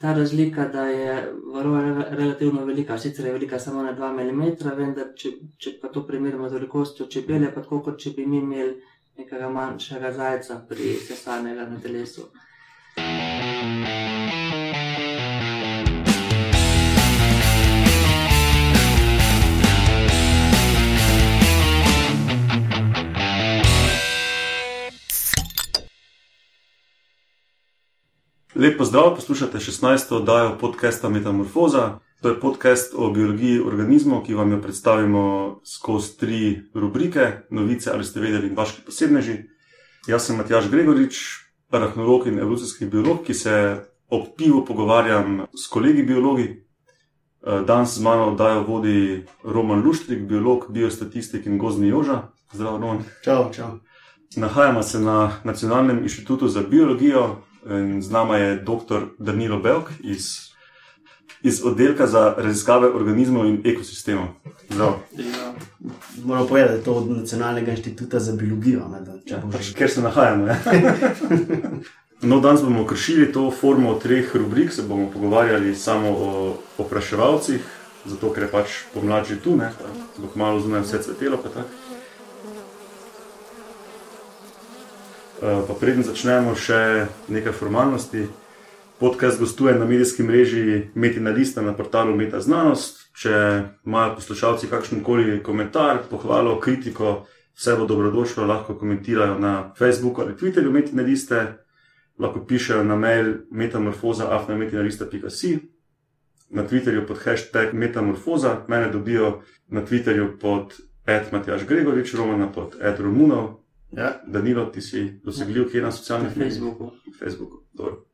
ta razlika, da je varova relativno velika, sicer je velika samo na 2 mm, vendar če, če pa to primerjamo z velikostjo čebele, pa tako kot če bi mi imeli nekega manjšega zajca pri sesanega na telesu. Lep pozdrav, poslušate 16. oddajo podcasta Metamorfoza. To je podcast o biologiji organizmov, ki vam jo predstavimo skozi tri rubrike: Novice ali ste vedeli in vaši posebneži. Jaz sem Matjaš Gregorič, arahnolog in evolucijski biolog, ki se ob pivu pogovarjam s kolegi biologi. Danes z mano oddajo vodi Roman Luštrik, biolog, biostatistik in gozni Joža. Zdravo, Roman. Čau, čau. Nahajamo se na Nacionalnem inštitutu za biologijo, In z nama je dr. Danilo Belk iz, iz oddelka za raziskave organizmov in ekosistemov. Ja. Moram povedati, da je to od Nacionalnega inštituta za biologijo. Ne, da, ja, pač, ker se nahajamo. no, danes bomo kršili to formo treh rubrik, se bomo pogovarjali samo o opraševalcih, zato ker je pač pomlad že tu, da bo malo zunaj vse cvetelo. Eh, pa preden začnemo, še nekaj formalnosti. Podcast gostuje na medijskem mreži Metina Lista na portalu Meta Znanost. Če imajo poslušalci kakšen koli komentar, pohvalo, kritiko, vse bo dobrodošlo, lahko komentirajo na Facebooku ali Twitterju Metina Liste, lahko pišejo na mail metamorfoza.afnametinalista.si, na Twitterju pod hashtag metamorfoza, mene dobijo na Twitterju pod Ed Matjaš Gregorič, Romana pod Ed Romunov. Ja, Danilo, ti si dosegljiv, kje na socialnih medijih? Na Facebooku. Facebooku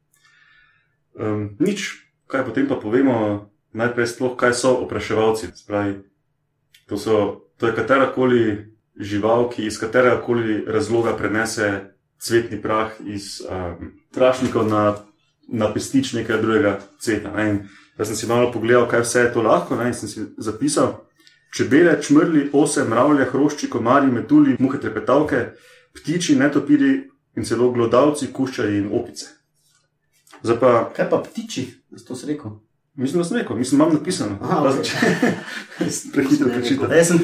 um, nič, kaj potem pa povemo, najprej sploh, kaj so opraševalci. Spravi, to, so, to je katerakoli žival, ki iz katerega koli razloga prenese cvetni prah iz um, trašnikov na, na pestič nekega drugega cveta. Ne? Jaz sem si malo pogledal, kaj vse je to lahko, ne? in sem si zapisal čebele, čmrli, ose, mravlje, hrošči, komarji, metuli, muhe, trepetavke, ptiči, netopiri in celo glodavci, kuščaji in opice. Pa, Kaj pa ptiči, da si rekel? Mislim, da sem rekel, mislim, imam napisano. Prehitro prečitam. Jaz sem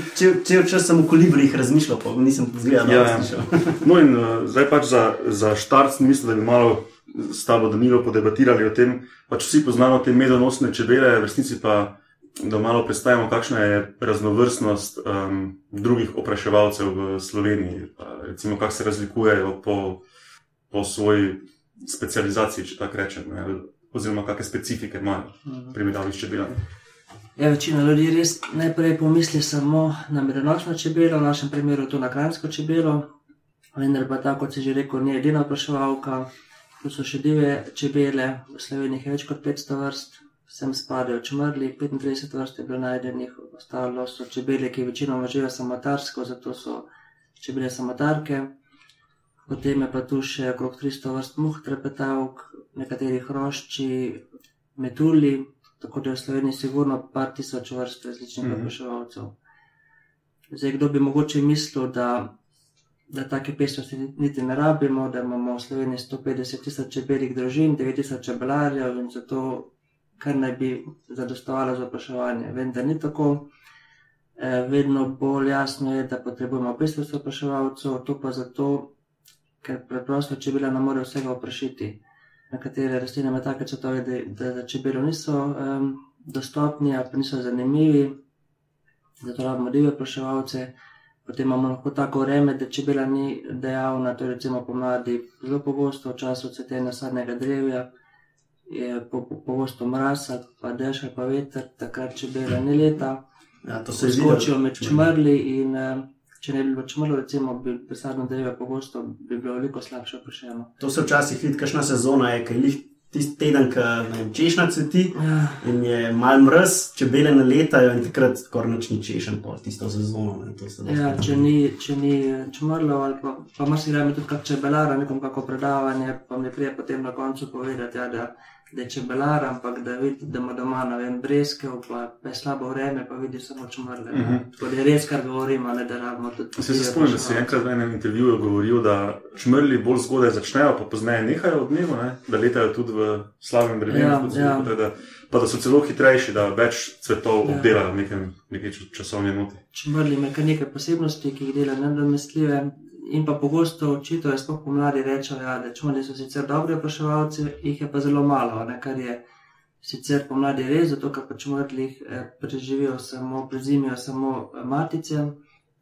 cel čas v kolibrih razmišljal, pa nisem zgledal. Ja, ja. no, in uh, zdaj pač za, za štart, mislim, da bi malo s tabo Danilo podebatirali o tem. Pač vsi poznamo te medonosne čebele, v resnici pa da malo predstavimo, kakšna je raznovrstnost um, drugih opraševalcev v Sloveniji, recimo, kako se razlikujejo po, po svoji specializaciji, če tako rečem, ne, oziroma kakšne specifike imajo mhm. primerjavi s čebelami. Ja, večina ljudi res najprej pomisli samo na medonosno čebelo, v našem primeru to na kranjsko čebelo, vendar pa tako, kot si že rekel, ni edina opraševalka. Tu so še divje čebele, v Sloveniji je več kot 500 vrst, sem spadajo črnili, 35 vrst je bilo najdenih, ostalo so čebele, ki večinoma živijo samotarsko, zato so čebele samotarke. Potem je pa tu še okrog 300 vrst muh, trepetavk, nekateri hrošči, metuli, tako da je v Sloveniji sigurno par tisoč vrst različnih. Mm -hmm. Zdaj, kdo bi mogoče mislil, da, da take pestrosti niti ne rabimo, da imamo v Sloveniji 150 tisoč čebeljih družin, 9 tisoč čebelarjev in zato kar naj bi zadostovalo za opraševanje. Vendar ni tako. E, vedno bolj jasno je, da potrebujemo pestrost opraševalcev, to pa zato, ker preprosto čebela ne more vsega oprašiti. Nekatere rastline imajo take cvetove, da, da za čebelo niso um, dostopni, pa niso zanimivi, zato rabimo divje opraševalce. Potem imamo lahko tako vreme, da čebela ni dejavna, to je recimo pomladi zelo pogosto, v času cvetenja sadnega drevja je pogosto mraz, pa dež, pa veter, takrat če bele ne leta. Ja, to se zgodi med čmrli in eh, če ne bi bilo čmrlo, recimo bi pesadno drevo pogosto bi bilo veliko slabše oprašeno. To se včasih vidi, kakšna sezona je, ker jih tisti teden, ki češna cveti ja. in je mal mraz, če bele ne letajo in takrat skoraj nič ni češen po tisto sezono. Ne, ja, če ni, če ni čmrlo ali pa, pa mar si rame tudi kak čebelara, nekom kako predavanje, pa mi prije potem na koncu povedati, ja, da da je čebelar, ampak da vidi, da ima doma vem brezkev, pa, pa je slabo vreme, pa vidi samo čumrle. Uh Mhm. -huh. To je res, kar govorimo, ne da rabimo tudi. Se se spomnim, da si enkrat v enem intervjuju govoril, da čmrli bolj zgodaj začnejo, pa pozneje nehajo od dnevu, ne? da letajo tudi v slabem vremenu, Ja, se ja. reče, da, pa da so celo hitrejši, da več cvetov Ja. obdelajo v nekem, neki časovni enoti. Čumrli ima kar nekaj posebnosti, ki jih dela nedomestljive. In pa pogosto učitelji, sploh pomladi, rečejo, ja, da čumrli so sicer dobri opraševalci, jih je pa zelo malo, ne, kar je sicer pomladi res, zato ker pač mrtvih eh, preživijo samo, prezimijo samo eh, matice.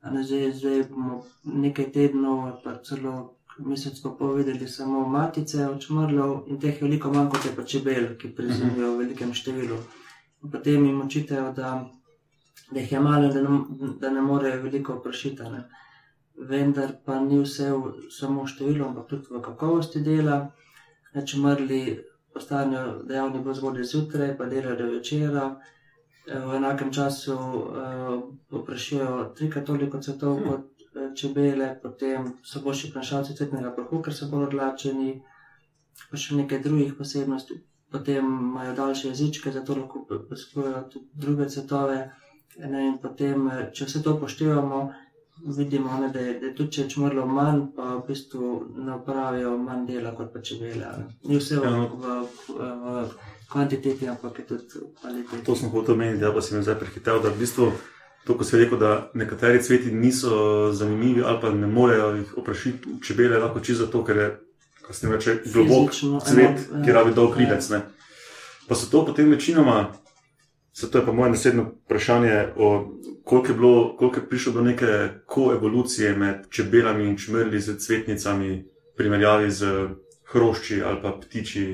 A ne, zdaj, zdaj bomo nekaj tednov, pa celo mesec pa pol videli samo matice od čmrljev in teh je veliko manj kot je pa čebel, ki prezimijo v velikem številu. In potem jim očitajo, da, da jih je malo, da ne, da ne morejo veliko oprašiti. Vendar pa ni vse v, samo v številu, ampak tudi v kakovosti dela. Ne, Čmrli postanejo dejavni bolj zgodaj zjutraj, pa delajo do večera. Eh, V enakem času uh, oprašijo trikrat toliko cvetov Hmm. kot eh, čebele, potem so boljši prenašalci cvetnega prahu, ker so bolj odlačeni, pa še nekaj drugih posebnosti. Potem imajo daljše jezičke, zato lahko poskujejo tudi druge cvetove. Ne, in potem, eh, če vse to upoštevamo, vidimo, ne, da, je, da je tudi če je čmrlo manj, pa v bistvu ne opravijo manj dela kot pa čebele. Ni vse v, Ja. v, v, v kvantiteti, ampak je tudi v kvaliteti. To smo hotel omeniti, da pa si me zdaj prehitel, da v bistvu to, ko si rekel, da nekateri cveti niso zanimivi ali pa ne morejo jih oprašiti čebele, lahko čisto zato, ker je, kako se ne reče, globok Fizično, cvet, eno, ki ja. rabi dolg rilec. ne. Pa so to potem večinoma, zato je pa moje naslednje vprašanje, o, koliko, je bilo, koliko je prišlo do neke koevolucije med čebelami in čmrli z cvetnicami, v primerjavi z hrošči ali pa ptiči,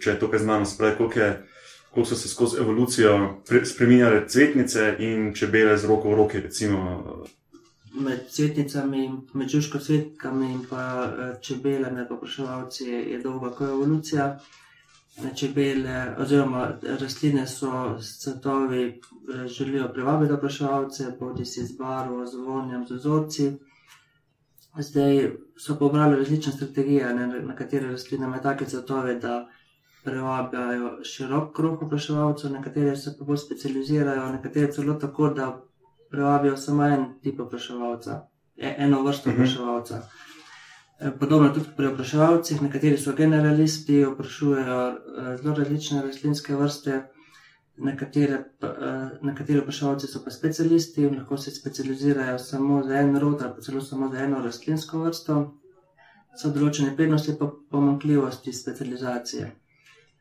če je to kaj znano, spravi, koliko, je, koliko so se skozi evolucijo pre- spreminjale cvetnice in čebele z roko v roki, recimo. Med cvetnicami, med žužko cvetkami in pa eh, čebelami, popraševalci, je, je dolga koevolucija. Čebele, oziroma rastline so cvetovi, eh, želijo privabiti opraševalce, bodi si z barvo, z vonjem, z vzorci. Zdaj so pobrali različne strategije, ne, na katere rastline imajo take cvetove, da privabljajo širok krog opraševalcev, nekatere se pa bolj specializirajo, nekatere celo tako, da privabijo samo en tip opraševalca, e- eno vrsto Mhm. opraševalca. E, Podobno tudi pri opraševalcih, nekateri so generalisti, oprašujejo eh, zelo različne rastlinske vrste, eh, nekateri opraševalci so pa specialisti, lahko se specializirajo samo za en rod ali pa celo samo za eno rastlinsko vrsto. So določene prednosti pa pomankljivosti specializacije.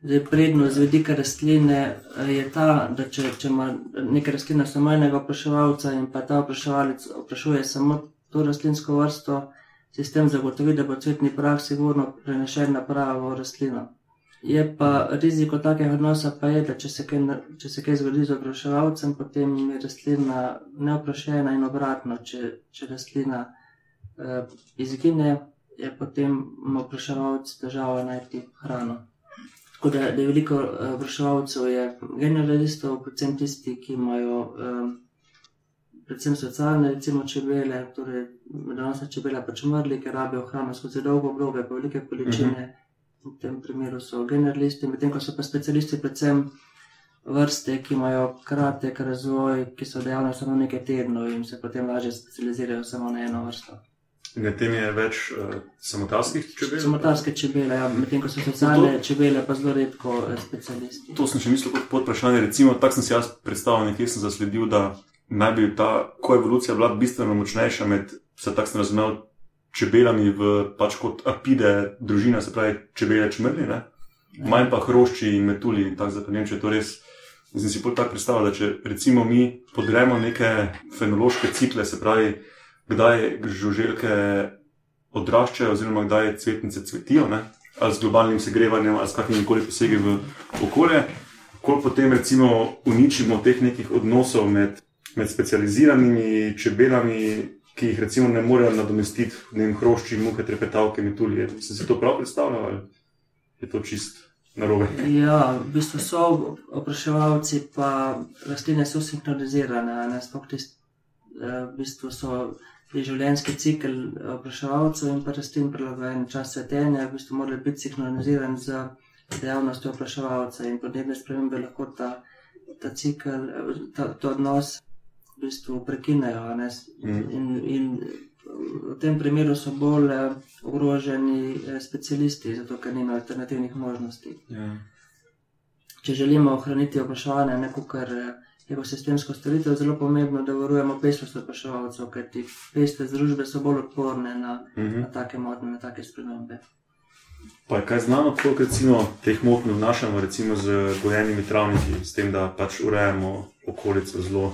Zdaj, prednost z vidika rastline eh, je ta, da če, če ima neka rastlina samo enega opraševalca in pa ta opraševalec oprašuje samo to rastlinsko vrsto, sistem zagotovi, da bo cvetni prah sigurno prenešen na pravo rastlino. Je pa riziko takega odnosa, pa je, da če se kaj, če se kaj zgodi z opraševalcem, potem je rastlina neoprašena in obratno, če, če rastlina eh, izgine, je potem ima opraševalec težavo najti hrano. Tako da, da je veliko eh, opraševalcev, je generalistov, predvsem tisti, ki imajo eh, predvsem socialne, recimo čebele, torej medonosne čebele pač umrli, ker rabijo hrano skozi dolgo obdobje, pa velike količine. V tem primeru so generalisti, medtem ko so pa specialisti predvsem vrste, ki imajo kratek razvoj, ki so dejavne samo nekaj tednov in se potem lažje specializirajo samo na eno vrsto. Na tem je več uh, samotarskih čebel. Samotarske čebele, ja, medtem ko so socialne čebele pa zelo redko eh, specialisti. To sem še mislil kot pod vprašanje. Recimo, tako sem si jaz predstavljal, nekje sem zasledil, da naj bi ta koevolucija bila bistveno močnejša med, se tako sem razumel, čebelami v pač kot apide družina, se pravi čebele čmrli, ne? manj pa hrošči in metulji. in Tako vem, če je to res. Sem si bolj tako predstavljal, da če recimo mi podremo neke fenološke cikle, se pravi, kdaj žuželke odraščajo, oziroma kdaj cvetnice cvetijo, ne? ali z globalnim segrevanjem, ali s kakšnimi koli posegi v okolje, ko potem recimo uničimo teh nekih odnosov med, med specializiranimi čebelami, ki jih recimo ne morejo nadomestiti, ne vem, hrošči, muhe, trepetavke, metulje. Ste si to prav predstavljali? ali Je to čist narobe. Ja, v bistvu so opraševalci, pa rastline so sinhronizirane, ne sploh tisti, eh, v bistvu so je življenjski cikl opraševalcev in pa rastlin prilagojen čas cvetenja, v bistvu morajo biti sinhronizirani z dejavnostjo opraševalca in podnebne spremembe lahko ta, ta cikl, ta, ta odnos v bistvu prekinejo. ne. Mhm. In, in v tem primeru so bolj eh, ogroženi eh, specialisti, zato ker nimajo alternativnih možnosti. Ja. Če želimo ohraniti opraševanje, neko kar eh, je v sistemsko storitev, zelo pomembno, da varujemo pestrost opraševalcev, ker ti pestre združbe so bolj odporne na, Mhm. na take motnje, na take spremembe. Pa je kaj znano, koliko recimo teh motnj vnašamo, recimo z gojenimi travniki, s tem, da pač urejamo okolico zelo.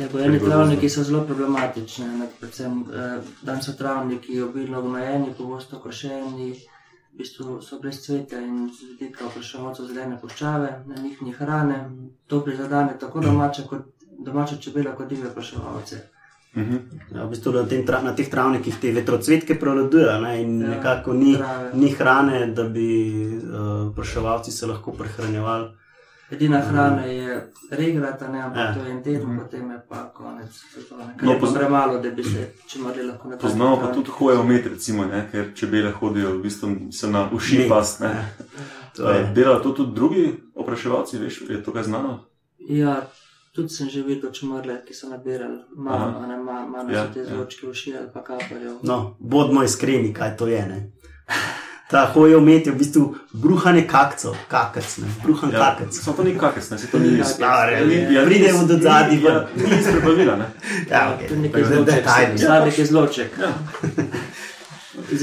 Ja, gojeni Pregrozno. travniki so zelo problematični, ne, predvsem eh, dan so travniki obilno gnojeni, pogosto košeni, v bistvu so brez cveta in z vidika opraševalcev zelene puščave, na njih ni hrane. To prizadene tako domače, kot domače čebele, kot divje opraševalce. Mhm. Ja, v bistvu na, tem, na teh travnikih te vetrocvetke prevladujejo ne, in Ja, ja, nekako ni, trave. ni hrane, da bi uh, praševalci se lahko prehranjevali. Edina hrana je regrata, ne, ampak Ja. to je en teden, Mhm. potem je pa konec sezone. No, pa pozna- premalo, da bi se čimali lahko na Poznamo pa tudi hoje umet, recimo, ne, ker čebele hodijo v bistvu se na uši pas. Ne. Ja, to je. Delajo to tudi drugi opraševalci, veš, je to kaj znano? Ja, tudi sem že videl čumrle, ki so nabirali malo, ne malo, malo Ja, so te ja. zvočke uši ali pa kaparjev. No, bodimo iskreni, kaj to je. Ne? Ta hoje umet je v bistvu bruhanje kakcev, kakec, ne, bruhan ja. kakec. Samo to ni kakec, ne, se to ni iz... Stare, ni- ja, pridemo do zadnji Ja, ni iz prebavila, ne. Ja, To je okay. Da- zloček, detajli. sladek je zloček. Ja.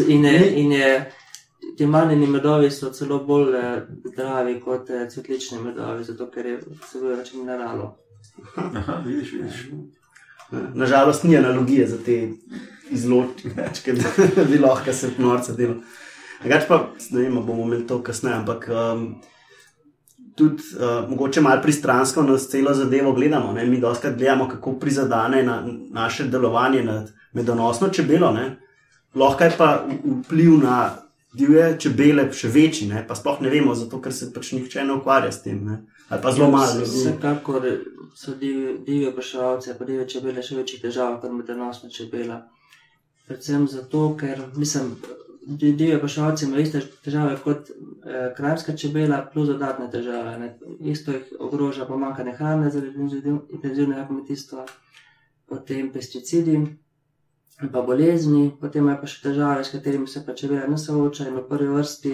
In je, in je ti manjeni medovi so celo bolj eh, zdravi kot eh, cvetlični medovi, zato ker je vsebuje več mineralov. Aha, vidiš, vidiš. Nažalost, ni analogije za te izločke, da bi lahko se norce delal. Drugač pa, ne vem, bomo imeli to kasneje, ampak um, tudi uh, mogoče malo pristransko nas celo zadevo gledamo. Ne? Mi doskrat gledamo, kako prizadane na, naše delovanje nad medonosno čebelo. Ne? Lahko je pa vpliv na divje čebele še večji, ne? pa sploh ne vemo, zato ker se pač nihče ne ukvarja s tem. Ne? Ali pa zelo malo ljudi. Vsekakor so divji divji opraševalci, pa divje čebele še večjih težav kot medonosna čebela. Predvsem zato, ker mislim, divji opraševalci imajo iste težave kot eh, krajska čebela, plus dodatne težave. Ne. Isto jih ogroža pomankanje hrane zaradi intenziv- intenzivnega kmetijstva, potem pesticidi. in Pa bolezni, potem imajo pa še težave, s katerimi se pa čebela ne sooča, in v prvi vrsti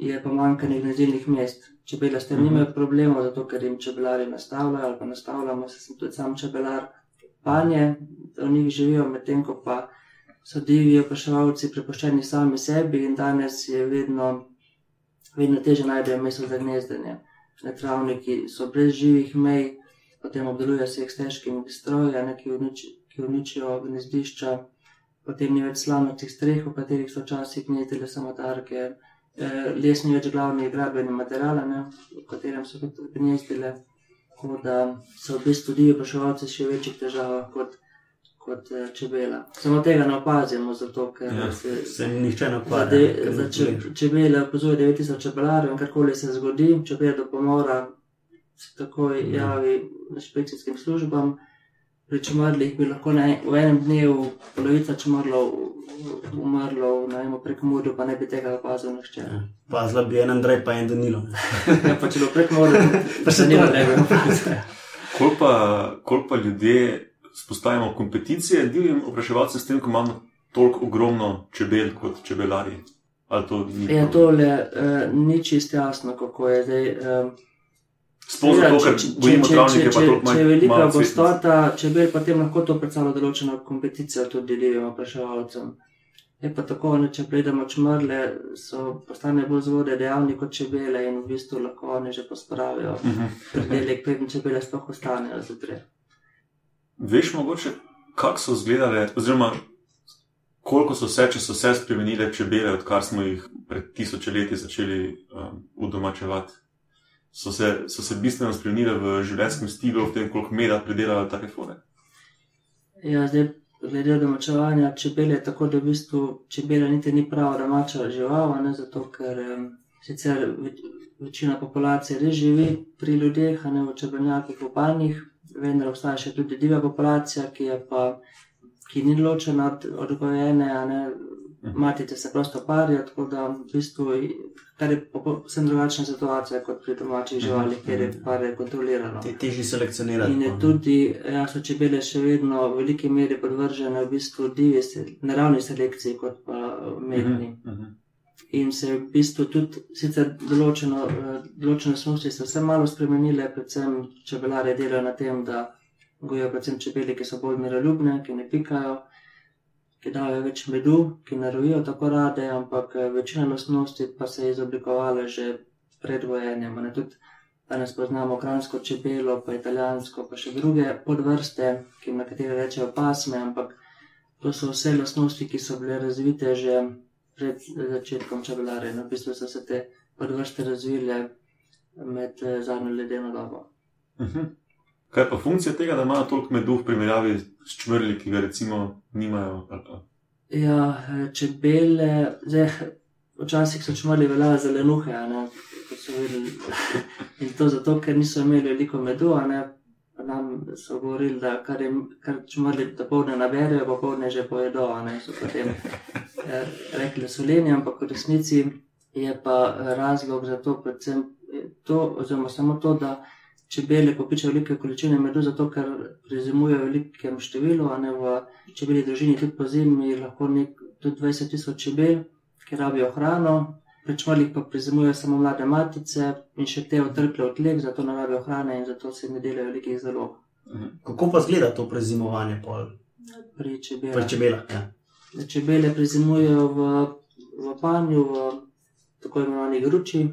je pomankanje gnezilnih mest. Čebele s tem Mhm. nimajo problemov, zato ker jim čebelari nastavljajo ali pa nastavljamo, se sem tudi sam čebelar, panje, v njih živijo, medtem ko pa so divji opraševalci prepuščeni sami sebi in danes je vedno, vedno teže najdejo mesto za gnezdenje. Ne, travniki so brez živih mej, potem obdelujejo se jih s težkimi stroji, ne, ki, uniči, ki uničijo gnezdišča, potem ni več slamnatih streh, v katerih so včasih gnezdile samotarke, eh, les ni več glavni gradbeni material, ne, v katerem so tudi gnezdile. Tako da so v bistvu divji opraševalci še v večjih težavah kot, kot eh, čebela. Samo tega ne opazimo, zato ker Ja, se, Se nihče ne za, ukvarja. de, za če, čebele opozoruje 9000 čebelarjev in karkoli se zgodi, če pride do pomora, se takoj Mhm. javi inšpekcijskim službam. Pri čumrlih bi lahko na, v enem dnevu polovica čumrlov umrlo, ne vem, prek morja, pa ne bi tega opazil nihče. Ja. Pazila bi en Andrej, pa en Danilo. ne. Ja, pa če bo prek morja, Pa še ne. tega. Koliko pa, koliko pa ljudje spostavimo kompeticije divjim opraševalcem s tem, ko imamo toliko ogromno čebel kot čebelari? Ali to ni? Ja, prav? tole uh, ni čist jasno, kako je zdaj. Um, Sploh zato, ker bojimo travnike, pa toliko če je velika gostota čebel, potem lahko to predstavlja določeno kompeticijo tudi divjim opraševalcem. Je pa tako, ne, če pridemo čmrle, so postane bolj zvode dejavni kot čebele in v bistvu lahko oni že pospravijo Mhm. predelek, preden čebele sploh ostanejo zjutraj. Veš mogoče, kako so izgledale, oziroma koliko so se, če so se spremenile čebele, odkar smo jih pred tisoče leti začeli um, udomačevati? So se, so se bistveno spremenile v življenjskem stilu, v tem, koliko meda pridelajo take fore? Ja, zdaj, glede domačevanja čebele, tako da v bistvu čebela niti ni prava domača žival, a ne zato, ker um, sicer več, večina populacije res živi pri ljudeh, a ne v čebelnjakih, v panjih, vendar obstaja še tudi divja populacija, ki je pa, ki ni ločena od, gojene, a ne. Matice se prosto parijo, tako da v bistvu kar je povsem drugačna situacija kot pri domačih živalih, Mhm, kjer je mhm. par kontrolirano. Te težje selekcionirati. In je no. tudi, ja, so čebele še vedno v veliki meri podvržene v bistvu divji, se- naravni selekciji, kot pa eh, medni. Mhm, mhm. In se je v bistvu tudi, sicer določeno, eh, določene snosti se vse malo spremenile, predvsem čebelare delajo na tem, da gojijo predvsem čebele, ki so bolj miroljubne, ki ne pikajo, ki dajo več medu, ki ne rojijo tako rade, ampak eh, večina lastnosti pa se je izoblikovala že pred gojenjem. ne. Tudi danes poznamo kransko čebelo, pa italijansko, pa še druge podvrste, ki jim nekateri rečejo pasme, ampak to so vse lastnosti, ki so bile razvite že pred začetkom čebelarja. No, v bistvu so se te podvrste razvile med eh, zadnjo ledeno dobo. Mhm. Kaj pa funkcija tega, da imajo toliko medu v primerjavi s čmrli, ki ga recimo nimajo? Ja, eh, čebele, zdaj, včasih so čmrli veljali za lenuhe, kot so videli. In to zato, ker niso imeli veliko medu, ne. Nam so govorili, da kar, je, kar čmrli do povdne naberejo, pa povdne že pojedo, a ne so potem eh, rekli solenje, ampak v resnici je pa eh, razlog za to predvsem eh, to, oziroma samo to, da čebele popičajo velike količine medu, zato ker prezimujejo v velikem številu, a ne v čebeli družini, tudi po zimi lahko nek, tudi 20 tisoč čebel, ki rabijo hrano. Pri čmrlih pa prezimujejo samo mlade matice in še te otrple od tleh, zato ne rabijo hrane in zato se ne delajo velikih zalog. Mhm. Kako pa zgleda to prezimovanje pol? Pri čebelah. Pri čebelah. Ja. Čebele prezimujejo v, v panju, v tako imenovani gruči.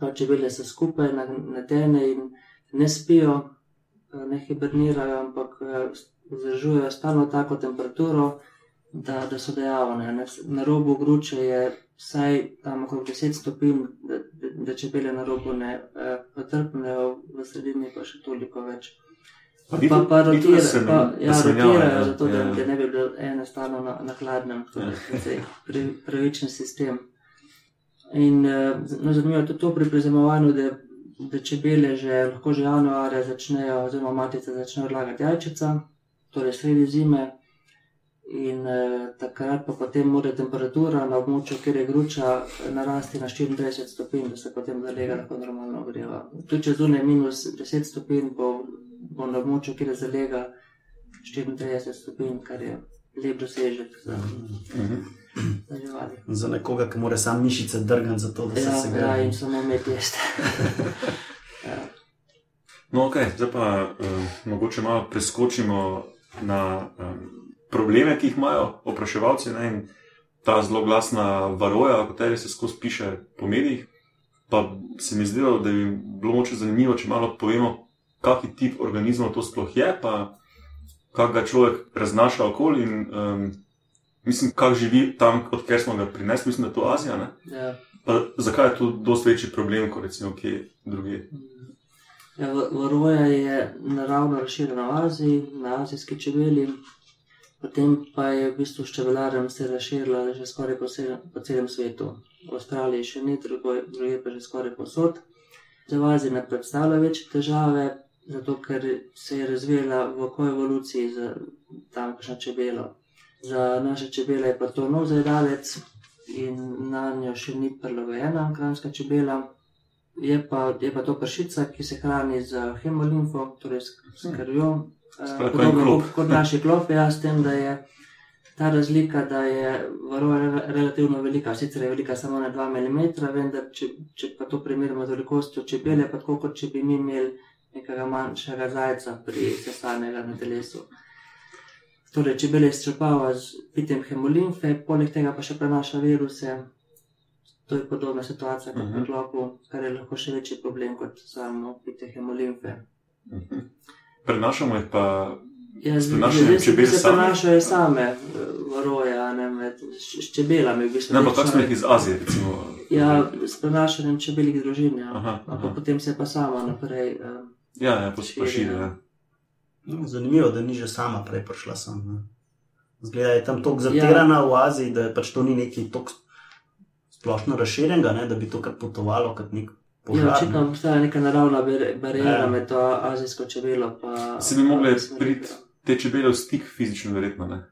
No, Čebele so skupaj na, na tene in ne spijo, eh, ne hibernirajo, ampak eh, vzdržujejo stalno tako temperaturo, da, da so dejavne. ne. Na robu gruče je vsaj tam okrog 10 stopinj, da, da, da čebele na robu ne eh, potrpnejo, v sredini pa še toliko več. Pa Pa, pa, ni to, da se rotira, pa ne- ja, rotirajo, ja. zato da, Ja, da ne bi bilo ene stalno na, na hladnem, to je Ja. pravičen sistem. In eh, no, zanimivo je tudi to pri prezimovanju, da, da čebele že lahko že januarja začnejo, oziroma matice začnejo odlagati jajčica, torej sredi zime. In eh, takrat pa potem mora temperatura na območju, kjer je gruča, eh, narasti na 34 stopinj, da se potem zalega lahko normalno ogreva. Tudi če zunaj minus 10 stopinj, bo, bo na območju, kjer je zalega 34 stopinj, kar je lep dosežek za, Mhm. za živali. Za nekoga, ki mora sam mišice drgati, zato da se Ja, se ja, gre. in samo med jeste. ja. No, ok, zdaj pa uh, mogoče malo preskočimo na um, probleme, ki jih imajo opraševalci. Ne, in ta zelo glasna varoja, o kateri se skozi piše po medijih. Pa se mi zdi, da bi bilo moče zanimivo, če malo povemo, kakšen tip organizmov to sploh je, pa kako ga človek raznaša okoli. In, um, mislim, kako živi tam, odkjer smo ga prinesli, mislim, da je to Azija. Ne? Ja. Pa zakaj je to dosti večji problem, kot recimo kje drugje? Ja, Varoja je naravno razširjena v Aziji, na azijski čebeli, potem pa je v bistvu s čebelarjem se razširila že skoraj po, celem, po celem svetu. V Avstraliji še ni, druge pa že skoraj posod. Za v Aziji ne predstavlja večje težave, zato ker se je razvijala v koevoluciji z tamkajšnjo čebelo. Za naše čebele je pa to nov zajedavec in na njo še ni prilagojena kranska čebela. Je pa, je pa to pršica, ki se hrani z hemolimfo, torej s, s krvjo. en Podobno kot, kot naši klopi, ja, s tem, da je ta razlika, da je varoja re- relativno velika, sicer je velika samo na 2 mm, vendar če, če pa to primerjamo z velikostjo čebele, pa tako kot če bi mi imeli nekega manjšega zajca pri sesanega na telesu. Torej, čebele izčrpava z pitjem hemolimfe, poleg tega pa še prenaša viruse. To je podobna situacija kot Mhm. pri klopu, kar je lahko še večji problem kot samo pitje hemolimfe. Mhm. Prenašamo jih pa Ja, S prenašanjem čebel se same? prenašajo same, eh, varoje, a ne med s čebelami. V bistvu, Ne, Večno kako smo jih iz Azije, recimo. Ja, s prenašanjem čebeljih družin, ja. Aha, ampak aha. potem se pa sama naprej. eh, Ja, ja, pa pa širi. ja. Ja. No, zanimivo, da ni že sama prej prišla sem. Ne. Zgleda, je tam tako zatirana v Aziji, da pač to ni neki tok splošno razširjenega, ne, da bi to kar potovalo kot nek Ja, požar. očitno ne. obstaja neka naravna bar- barijera Ja. med to azijsko čebelo in Se bi mogli priti te čebele v stik fizično, verjetno ne.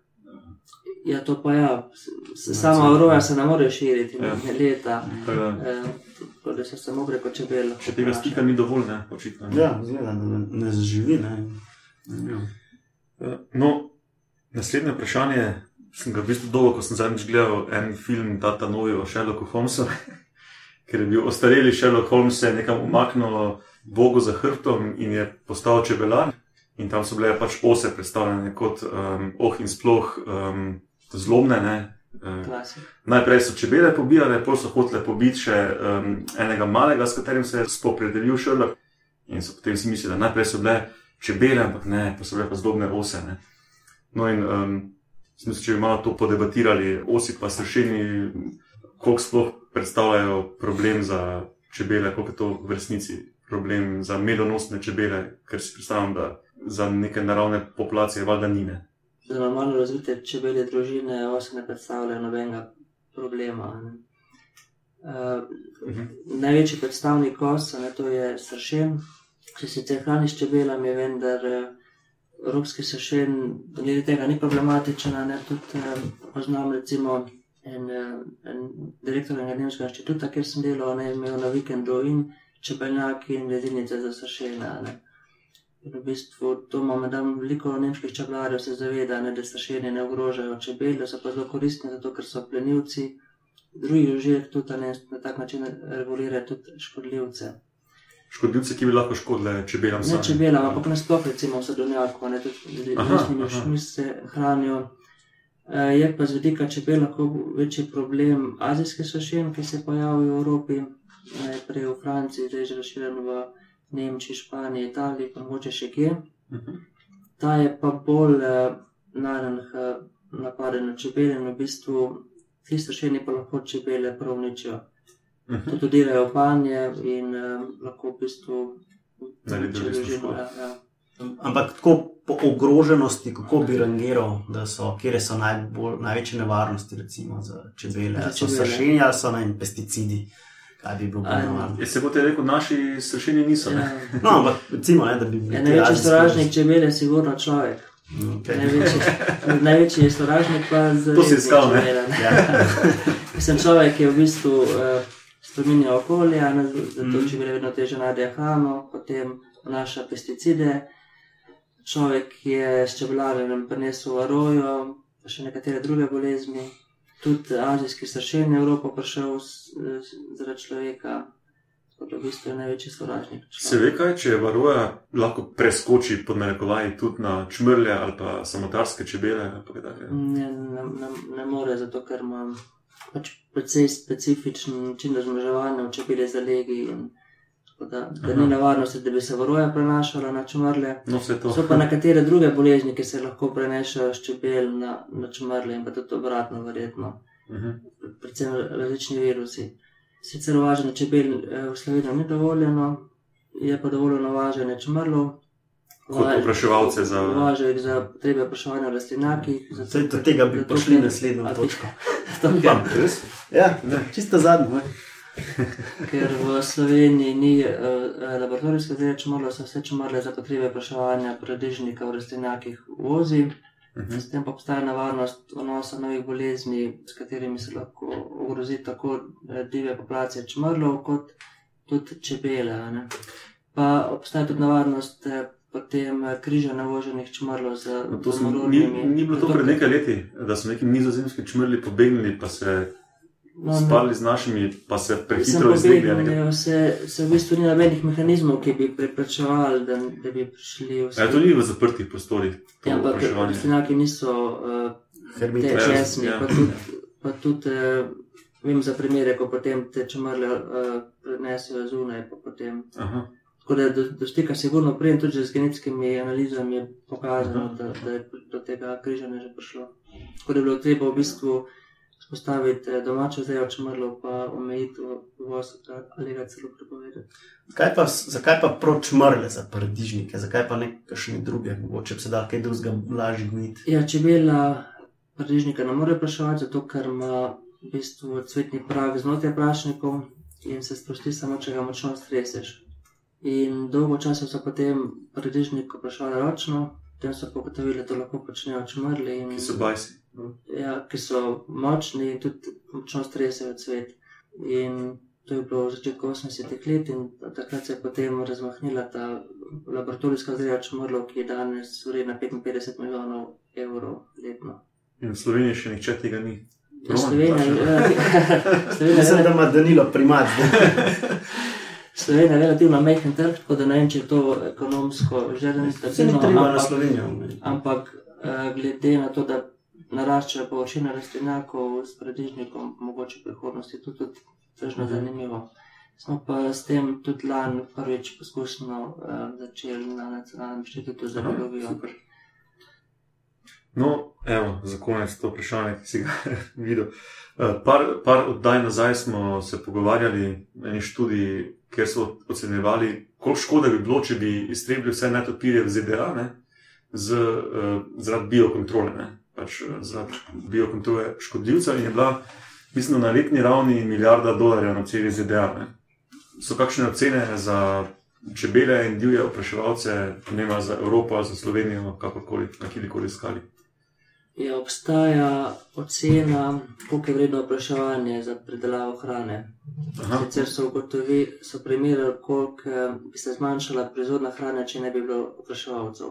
Ja, to pa ja, s- sama vroja se ne more širiti, Ja. ne leta. Tako da, Eh, se samo preko čebel. Še tega stika ni dovolj, ne, očitno. ne. Ja, zgleda, da ne, ne zaživi. Ne. Ja. Eh, No, naslednje vprašanje. Sem ga v bistvu dolgo, ko sem zadnjič gledal en film, ta, ta novi o Sherlocku Holmesu, ker je bil ostareli Sherlock Holmes se je nekam umaknil Bogu za hrbtom in je postal čebelar. In tam so bile pač ose predstavljene kot um, oh in sploh um, zlobne. Ne? Eh, Klasik. Najprej so čebele pobijale, potem so hotele pobiti še um, enega malega, s katerim se je spopredelil Sherlock. In so potem si mislili, da najprej so bile čebele, ampak ne, pa so bile pa zlobne ose. Ne. No, in um, mislim, če bi malo to podebatirali, osi pa sršeni, koliko sploh predstavljajo problem za čebele, koliko je to v resnici problem za medonosne čebele, ker si predstavljam, da za neke naravne populacije valjda ni. Ne. Za normalno razvite čebelje družine ose ne predstavljajo nobenega problema. Ne. Uh, Mhm. največji predstavnik osa ne, to je sršen, se sicer hrani s čebelami, vendar evropski sršen glede tega ni problematičen. Ne, tudi eh, poznam recimo en, eh, en direktor enega nemškega inštituta, kjer sem delal, ne, imel na vikendu in čebeljaki in ledinice za sršena. Ne. In v bistvu to imamo, da veliko nemških čebelarjev se zaveda, ne, da sršeni ne ogrožajo čebel, da so pa zelo koristni, zato ker so plenilci. Drugi živek tudi ne, na tak način regulirajo tudi škodljivce. Škodljivce, ki bi lahko škodile čebelam. Ne čebelam, ampak nasploh recimo v sadovnjaku, ne tudi z ušmi se hranijo. Eh, Je pa z vidika čebel lahko večji problem azijske sušen, ki se pojavljajo v Evropi, najprej v Franciji, zdaj že razširjen v Nemčiji, Španiji, Italiji, pa mogoče še kje. Mhm. Ta je pa bolj eh, naravnih eh, napaden na čebele in v bistvu ti sušeni pa lahko čebele prav uničijo. Mhm. Tudi delajo panje in eh, lahko v bistvu Naredijo družino, ja, ja. Ampak tako po ogroženosti, kako bi rangiral, da so, kje so najbolj, največje nevarnosti recimo, za čebele, Za ali so čebele. sršenje ali so ne, pesticidi, kaj bi bilo nevarno. Je se boste rekel, naši sršeni niso. Ne? Ja. No, ampak recimo, ne, da bi bili Ja, največji sovražnik čebele je sigurno človek. Okej. Največji, največji sovražnik pa z To si iskal, ne? Ja. Mislim, človek je v bistvu uh, spremenil okolje, ne, zato Mhm. čebele vedno teže najdejo hrano, potem vnaša pesticide. Človek je s čebelarjem prinesel arojo, pa še nekatere druge bolezni. Tudi azijski sršen je v Evropo prišel zaradi človeka. Tako da v bistvu je največji sovražnik. Se ve kaj, če varoja lahko preskoči pod narekovaji tudi na čmrlje ali pa samotarske čebele ali pa. Ne, ne, ne, ne more, zato ker imam pač precej specifičen način razmnoževanja čebele zalegi. In, tako da, da Aha. ni nevarnosti, da bi se varoja prenašala na čmrlje. No. So pa nekatere druge bolezni, ki se lahko prenašajo s čebel na, na čmrlje in pa tudi obratno, verjetno. Mhm. Predvsem različni virusi. Sicer uvažanje čebel eh, v Sloveniji ni dovoljeno, je pa dovoljeno uvažanje čmrlov. Kot opraševalce za. Uvažajo jih za potrebe opraševanja v rastlinjakih. zato do tega bi prišli naslednjo točko. Zato ker- Res? Ja, čisto zadnjo. Ker v Sloveniji ni uh, laboratorijske zdaj čumrle, so vse čumrle za potrebe praševanja predežnika v rastlinjakih vozi. Mhm. S tem pa obstaja nevarnost vnosa novih bolezni, s katerimi se lahko ogrozi tako eh, divje populacije čumrlov, kot tudi čebele. a ne. Pa obstaja tudi nevarnost eh, potem eh, križanja voženih čumrlov z No, to sem, ni, ni bilo to pred nekaj leti, da so neki nizozemski čmrli pobegnili, pa se no, ne- spali z našimi, pa se prehitro izlegli. nekaj. se, se v bistvu ni nobenih mehanizmov, ki bi preprečevali, da, da bi prišli v Ja, to ni v zaprtih prostorih, to Ja, ampak rastlinjaki niso uh, Hermetični. Ja, tesni, ja. pa tudi, pa tudi uh, vem za primere, ko potem te čumrle uh, prenesejo zunaj, pa potem Aha. Tako da do, do stika sigurno prej, tudi z genetskimi analizami je pokazano, Aha. da, da je do tega križanja že prišlo. Tako da je bilo treba v bistvu spostaviti eh, domačo zrejo čumrlo, pa omejiti uvoz ali ga celo prepovedati. Zakaj pa, zakaj pa proč mrle za paradižnike, zakaj pa ne kakšne druge, mogoče se da kaj drugega lažje gniti? Ja, čebela paradižnika ne more praševati, zato ker ima v bistvu cvetni prah znotraj prašnikov in se sprosti samo, če ga močno streseš. In dolgo časa so potem paradižnik opraševali ročno, Potem so pogotovili, da to lahko počnejo čmrli. In, Ki so bajsi. ja, ki so močni in tudi močno stresajo cvet. In to je bilo v začetku 80-ih let, in takrat se je potem razmahnila ta laboratorijska vzreja čmrlov, ki je danes vredna 55 milijonov evrov letno. In v Sloveniji še nihče tega ni. Ja, Slovenija, ja, Slovenija, Mislim, da ima Danilo primat. Slovenija je relativno majhen trg, tako da ne vem, če je to ekonomsko že Se ni rentabilno. treba na ampak- Slovenijo. Ampak eh, glede na to, da naraščajo površine rastlinjakov s paradižnikom, mogoče v prihodnosti to tudi tržno Mhm. zanimivo. Smo pa s tem tudi lani prvič poskusno eh, začeli na Nacionalnem inštitutu za biologijo. No, evo, za konec to vprašanje, ki si ga videl. Eh, Par, par oddaj nazaj smo se pogovarjali na eni študiji, kjer so ocenjevali, koliko škode bi bilo, če bi iztrebili vse netopirje v ZDA ne, z, uh, zaradi biokontrole, ne, pač eh, zaradi biokontrole škodljivca in je bila, mislim, na letni ravni milijarda dolarjev na celi ZDA. Ne. So kakšne ocene za čebele in divje opraševalce, ne vem, za Evropo, za Slovenijo, kakorkoli, na kjerkoli skali. Je obstaja ocena, koliko je vredno opraševanje za predelavo hrane. Aha, Sicer so ugotovili, so primerjali, koliko eh, bi se zmanjšala proizvodna hrane, če ne bi bilo opraševalcev.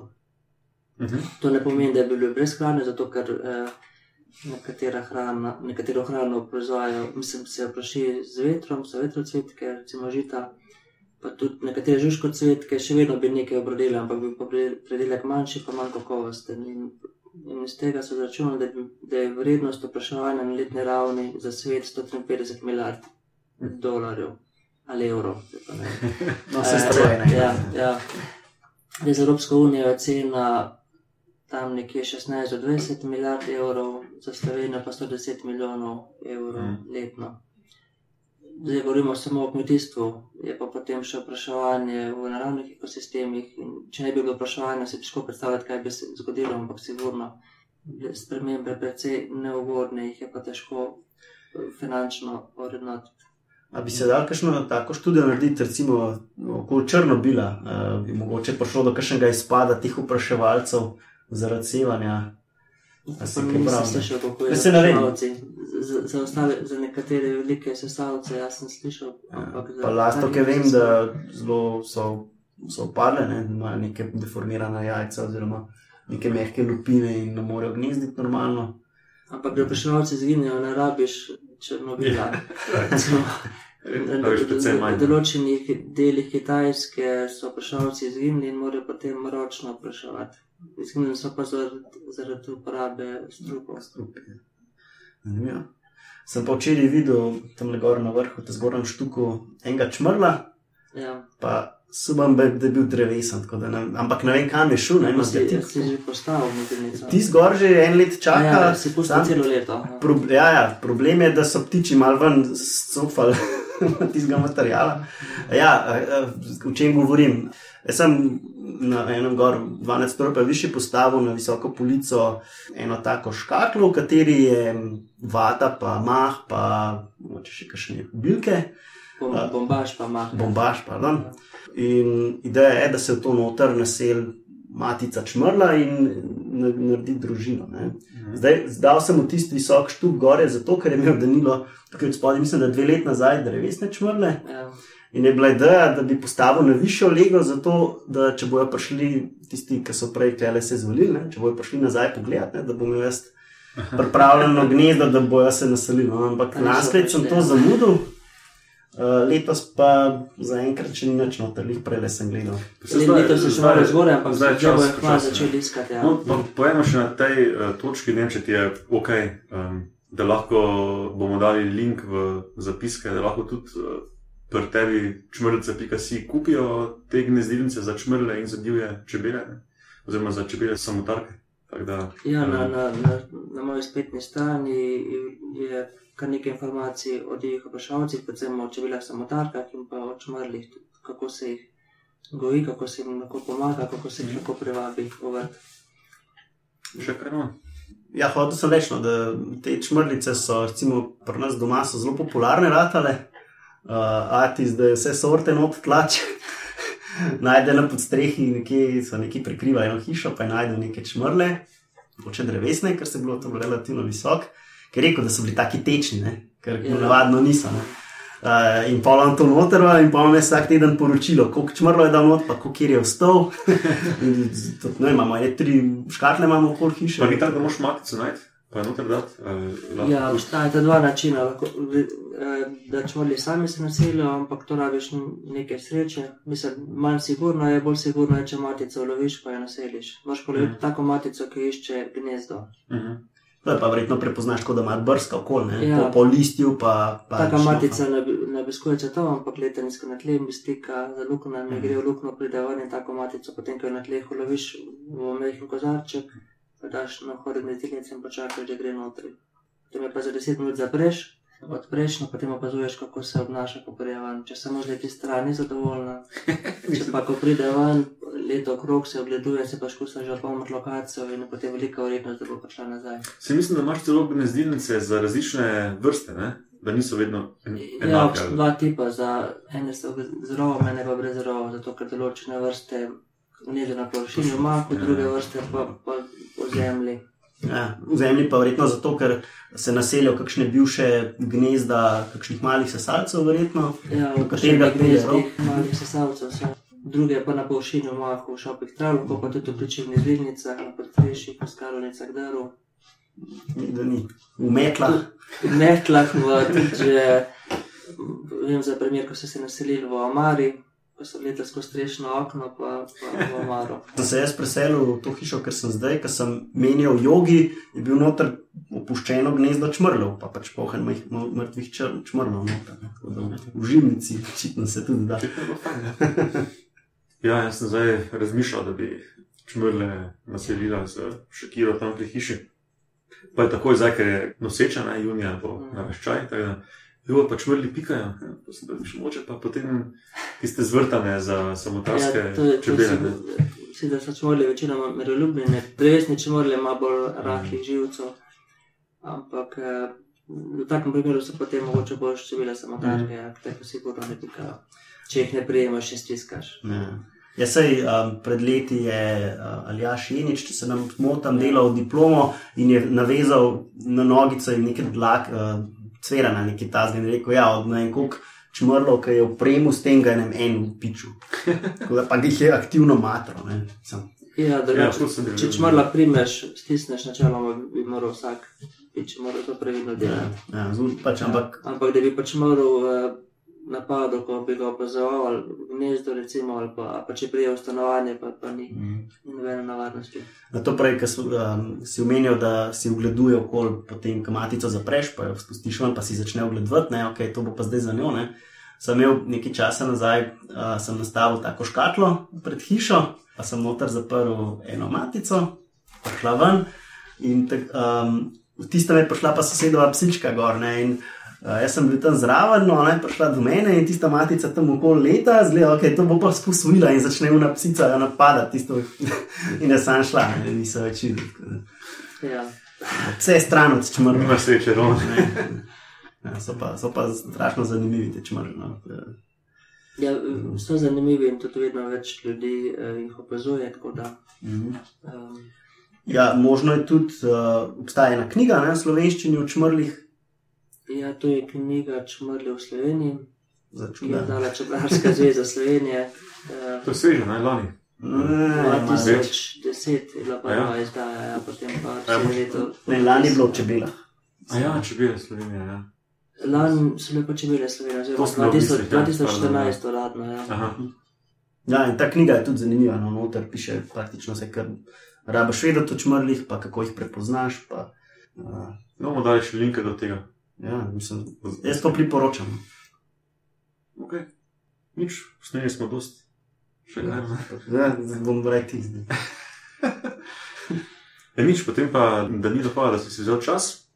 mhm, To ne pomeni, da bi bili brez hrane, zato ker eh, nekatera hrana, nekatero hrano proizvajajo, mislim, se opraši z vetrom, so vetrocvetke, recimo žita, pa tudi nekatere žužkocvetke, še vedno bi nekaj obrodili, ampak bi pa predelek manjši, pa manj kakovosten. In, in iz tega so začunali, da, bi- da je vrednost opraševanja na letni ravni za svet 153 milijard dolarjev ali evrov. No, Eh, strojene. Ja, ja. Zdaj, za Evropsko unijo je cena tam nekje 16 do 20 milijard evrov, za Slovenijo pa 110 milijonov evrov mm. letno. Zdaj govorimo samo o kmetijstvu, je pa potem še vprašanje v naravnih ekosistemih. In če ne bi bilo vprašanja, si težko predstavljati, kaj bi se zgodilo, ampak sigurno spremembe precej neugodne, jih je pa težko eh, finančno urednotiti. A bi se dal kakšno tako študijo narediti, recimo okoli Črnobila, uh, bi mogoče prišlo do kakšnega izpada teh vpraševalcev zaradi sevanja. Nisem slišal, kako je Ja, se ne vem. sesalci. Za, za, ostale, za nekatere velike sesalce jaz sem slišal. ampak Ja, Pa lasto, ki vem, da zelo so, so upadle, ne, da imajo neke deformirane jajca oziroma neke mehke lupine in ne morejo gnezditi normalno. Ampak da vprašalci zginejo, ne rabiš črnobila. Recimo, na-. V določenih delih Kitajske so vprašalci izginili in morajo potem ročno vprašavati. Izginili so pa zaradi, zaradi uporabe strupov. Strupi. Zanimivo. Sem pa včeraj videl tam le gor na vrhu, te zgornjem štuku, enega čmrla, Ja. pa sumam, da da je bil drevesen, da ne, ampak ne vem, kam je šel, ne vem, Pa zgati. si, že postavil mobilnico. Ti zgor že en let čaka. ja, si pustil sam- celo leto. aha. Pro, ja, ja, problem je, da so ptiči malo ven stopili tistega materijala. Ja, o čem govorim? Jaz sem na enem gor 12 stopnjev više postavil na visoko polico eno tako škatlo, v kateri je vata, pa mah, pa moče še kakšne bilke, Bom, bombaž pa ima. bombaž, pardon. In ideja je, da se v to noter nasel matica čmrla in na- naredi družino. Ne. Zdaj, zdal sem v tisti visok štup gore, zato ker je imel Danilo, tukaj od spodaj, mislim, da dve leti nazaj, drevesne čmrle. Ja. In je bila ideja, da bi postavil na višjo lego, zato da če bojo prišli tisti, ki so prej klele se zvolili, ne, če bojo prišli nazaj pogledat, ne, da bom jaz pripravljeno gnezdo, da bojo se naselili. No, ampak naslednjič sem to zamudil. Uh, letos pa zaenkrat še ni nič noter, jih prej sem gledal. Leto se še malo zgoraj, ampak zdaj čas bojo ne. začeli iskati. Ja. No, pa Pojemo še na tej uh, točki, ne vem, če ti je ok, um, da lahko bomo dali link v zapiske, da lahko tudi uh, pri tebi čmrlice.si kupijo te gnezdilnice za čmrle in za divje čebele, ne? oziroma za čebele samotarke. Da, Ja, na, um, na, na, na moji spletni strani je kar nekaj informacij o divjih oprašalcih, predvsem o čebelah samotarkah in pa o čmrlih, kako se jih goji, kako se jim lahko pomaga, kako se jih lahko privabi v vrt. Še kaj imamo? Ja, hotel sem reči, no, da te čmrlice so, recimo, pri nas doma so zelo popularne ratale. Uh, Ati zdaj vse sorte not tlač. najde na podstrehi, nekje so neki prekrivali eno hišo, pa je najdel neke čmrle, moče drevesne, ker se je bilo to relativno visok, ker je rekel, da so bili taki tečni, ne? ker Ja. navadno niso. Ne? Uh, in pa vam to noter, in pa vam je vsak teden poročilo, koliko čmrlo je dal not, pa koliko je vstal. Tudi, ne, imamo ene tri škatle, imamo okoli hiše. Pa ni tako, da moš matico najti, pa je noter dati. lahko Ja, obstajata dva načina. Lahko, eh, da čmrli sami se naselijo, ampak to rabiš nekaj sreče. Mislim, manj sigurno je, bolj sigurno je, če matico loviš, pa jo naseliš. Moš pa loviti Mhm. tako matico, ki išče gnezdo. Mhm. To je pa verjetno prepoznaš, kot da ima brska okol, ne? Ja. po, po listju. Pa, pa Taka šnofa. matica ne, bi- ne obiskuje cvetov, ampak leta nizko na tleh, stika za luknjami, gre v luknjo, pride ven in tako matico, potem ko jo na tleh uloviš v mehki kozarček, daš na hodnik netilnic in počakaš, da gre notri. Potem je pa za 10 minut zapreš, odpreš, no potem opazuješ, kako se obnaša, ko pride ven. Če samo z leti stran ni zadovoljna, če pa ko pride ven, leto okrog se ogleduje, se pa škusa že pomot lokacijo in potem velika verjetnost, da bo prišla nazaj. Se mislim, da imaš celo gnezdilnice za različne vrste, ne? da niso vedno en- Ja, enake. ali- dva tipa, za ene so z rovom, ene pa brez rova, zato ker določene vrste gnezdijo na površini v mahu, Ja. druge vrste pa, pa po zemlji. Ja, v zemlji pa verjetno zato, ker se naselijo kakšne bivše gnezda, kakšnih malih sesalcev, verjetno. Ja, katerega rov? gnezdih malih sesalcev so. Druge pa na površini mahu, v šopih trav, lahko pa tudi v pličih gnezdinicah, na podstrešjih, v skalovnicah drv. Da ni. V metlah. V metlah, v tudi že, vem za primer, ko so se naselili v Amari, ko so letos skozi strešno okno, pa, pa v Amaru. Sem se jaz preselil v to hišo, ker sem zdaj, ker sem menjal jogi, je bil noter opuščeno gnezdo čmrlov, pa pač pohen meh- mo- mrtvih čr- čmrlov. noter, ne. Tako da V žimnici, očitno se tudi da. Je bilo ja. Ja, jaz sem zdaj razmišljal, da bi čmrle naselila z šekiro tam pri hiši. Pa je takoj zdaj, ker je noseča na junija, bo Mhm. Jo, pa čmrli pikajo, ja, pa sem da še moče, pa potem tiste zvrtane za samotarske Ja, to to čebele. si- ne. Si da so čmorli večinoma miroljubni, drevesni čmorli ima bolj rahlih živcev, ampak eh, v takem primeru so potem mogoče bolj čebele samotarke, mm. tako sigurno ne pikajo. Če jih ne prijemaš in stiskaš. Ja. Ja, sej, um, pred leti je uh, Aljaš Jenič, če se nam motam, delal diplomo in je navezal na nogico in nekaj dlak, uh, cvera na neki tazgi in rekel, ja, od ne vem koliko čmrlov, ki je opremo s tem, ga je en v piču. Tako da pa jih je aktivno matro. Ja, Ja, drugače, bil. če čmrla primeš, stisneš načeloma, bi moral vsak pič, moral to previdno ja, delati. ja, zul, pač, ampak Ampak da bi pač moral v napadu, ko bi ga opazoval, ali gnezdo, recimo, ali pa, pa če prije v stanovanje, pa, pa ni, mm. nobene nevarnosti. Na to prej, ki um, si omenil, da si ogleduje okol, potem, ko matico zapreš, pa jo spustiš ven, pa si začne ogledovati, ne, ok, to bo pa zdaj za njo. Ne. Sem imel nekaj časa nazaj, uh, sem nastavil tako škatlo pred hišo, pa sem noter zaprl eno matico, prišla ven in tak, um, v tistem je prišla pa sosedova psička gor. Ne, in, Uh, jaz sem bil tam zraven, no, ona je prišla do mene in tista matica tam okoli leta, zgleda, da okay, to bo pa spusila in začne una psica jo napadati. Tisto, in jaz sem šla, ne, nisem več videl. Ja. Vse je stran od čmrla. Nima sreče, ravno. Ja, so, pa, so pa strašno zanimivi te čmrle. No. Ja, so zanimivi in tudi vedno več ljudi eh, jih opazuje. Da, Mhm. um, Ja, možno je tudi, uh, obstaja ena knjiga ne, v slovenščini o čmrlih. Ja, to je knjiga Čmrli v Sloveniji, Za ki jo je čuda. dala Čebelarska zveza Slovenije. eh, To je sveže, naj lani. Več. 2010 je bila A ja? prva izdaja, ja, potem pa Ja, vse leto. Ne, lani je bilo v čebelah. A ja, čebele Slovenije, ja. Lani so bile pa čebele Slovenije, oziroma imel v 2000 mislih, ja, 2014 uradno. Ja. Aha. Ja, in ta knjiga je tudi zanimiva. No, noter piše praktično vse, kar rabiš vedeti o čmrlih, pa kako jih prepoznaš. Pa, uh, No, bomo dali še linke do tega. Ja, mislim, jaz to priporočam. Ok. Nič, sneli smo dost. Še kaj. Ja, bom rekel. zdaj. E, nič, potem pa, da ni dopada, da si si vzel čas.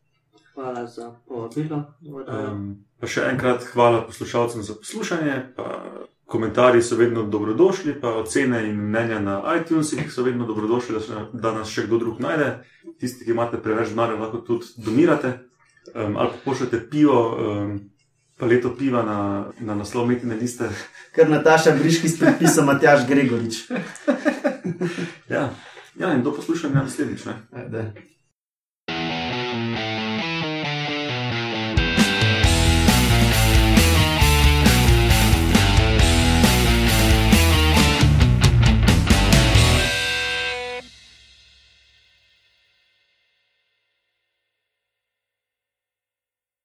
Hvala za povabilo. Um, pa še enkrat hvala poslušalcem za poslušanje. Pa komentarji so vedno dobrodošli, pa ocene in mnenja na iTunesih so vedno dobrodošli, da, se, da nas še kdo drug najde. Tisti, ki imate preveč denarja, lahko tudi donirate um, ali pa pošljete pivo um, paleto piva na, na naslov metine liste. Ker Nataša Briški s predpisom Matjaš Gregorič. Ja, ja in to poslušam ja naslednjič. ne. Ajde.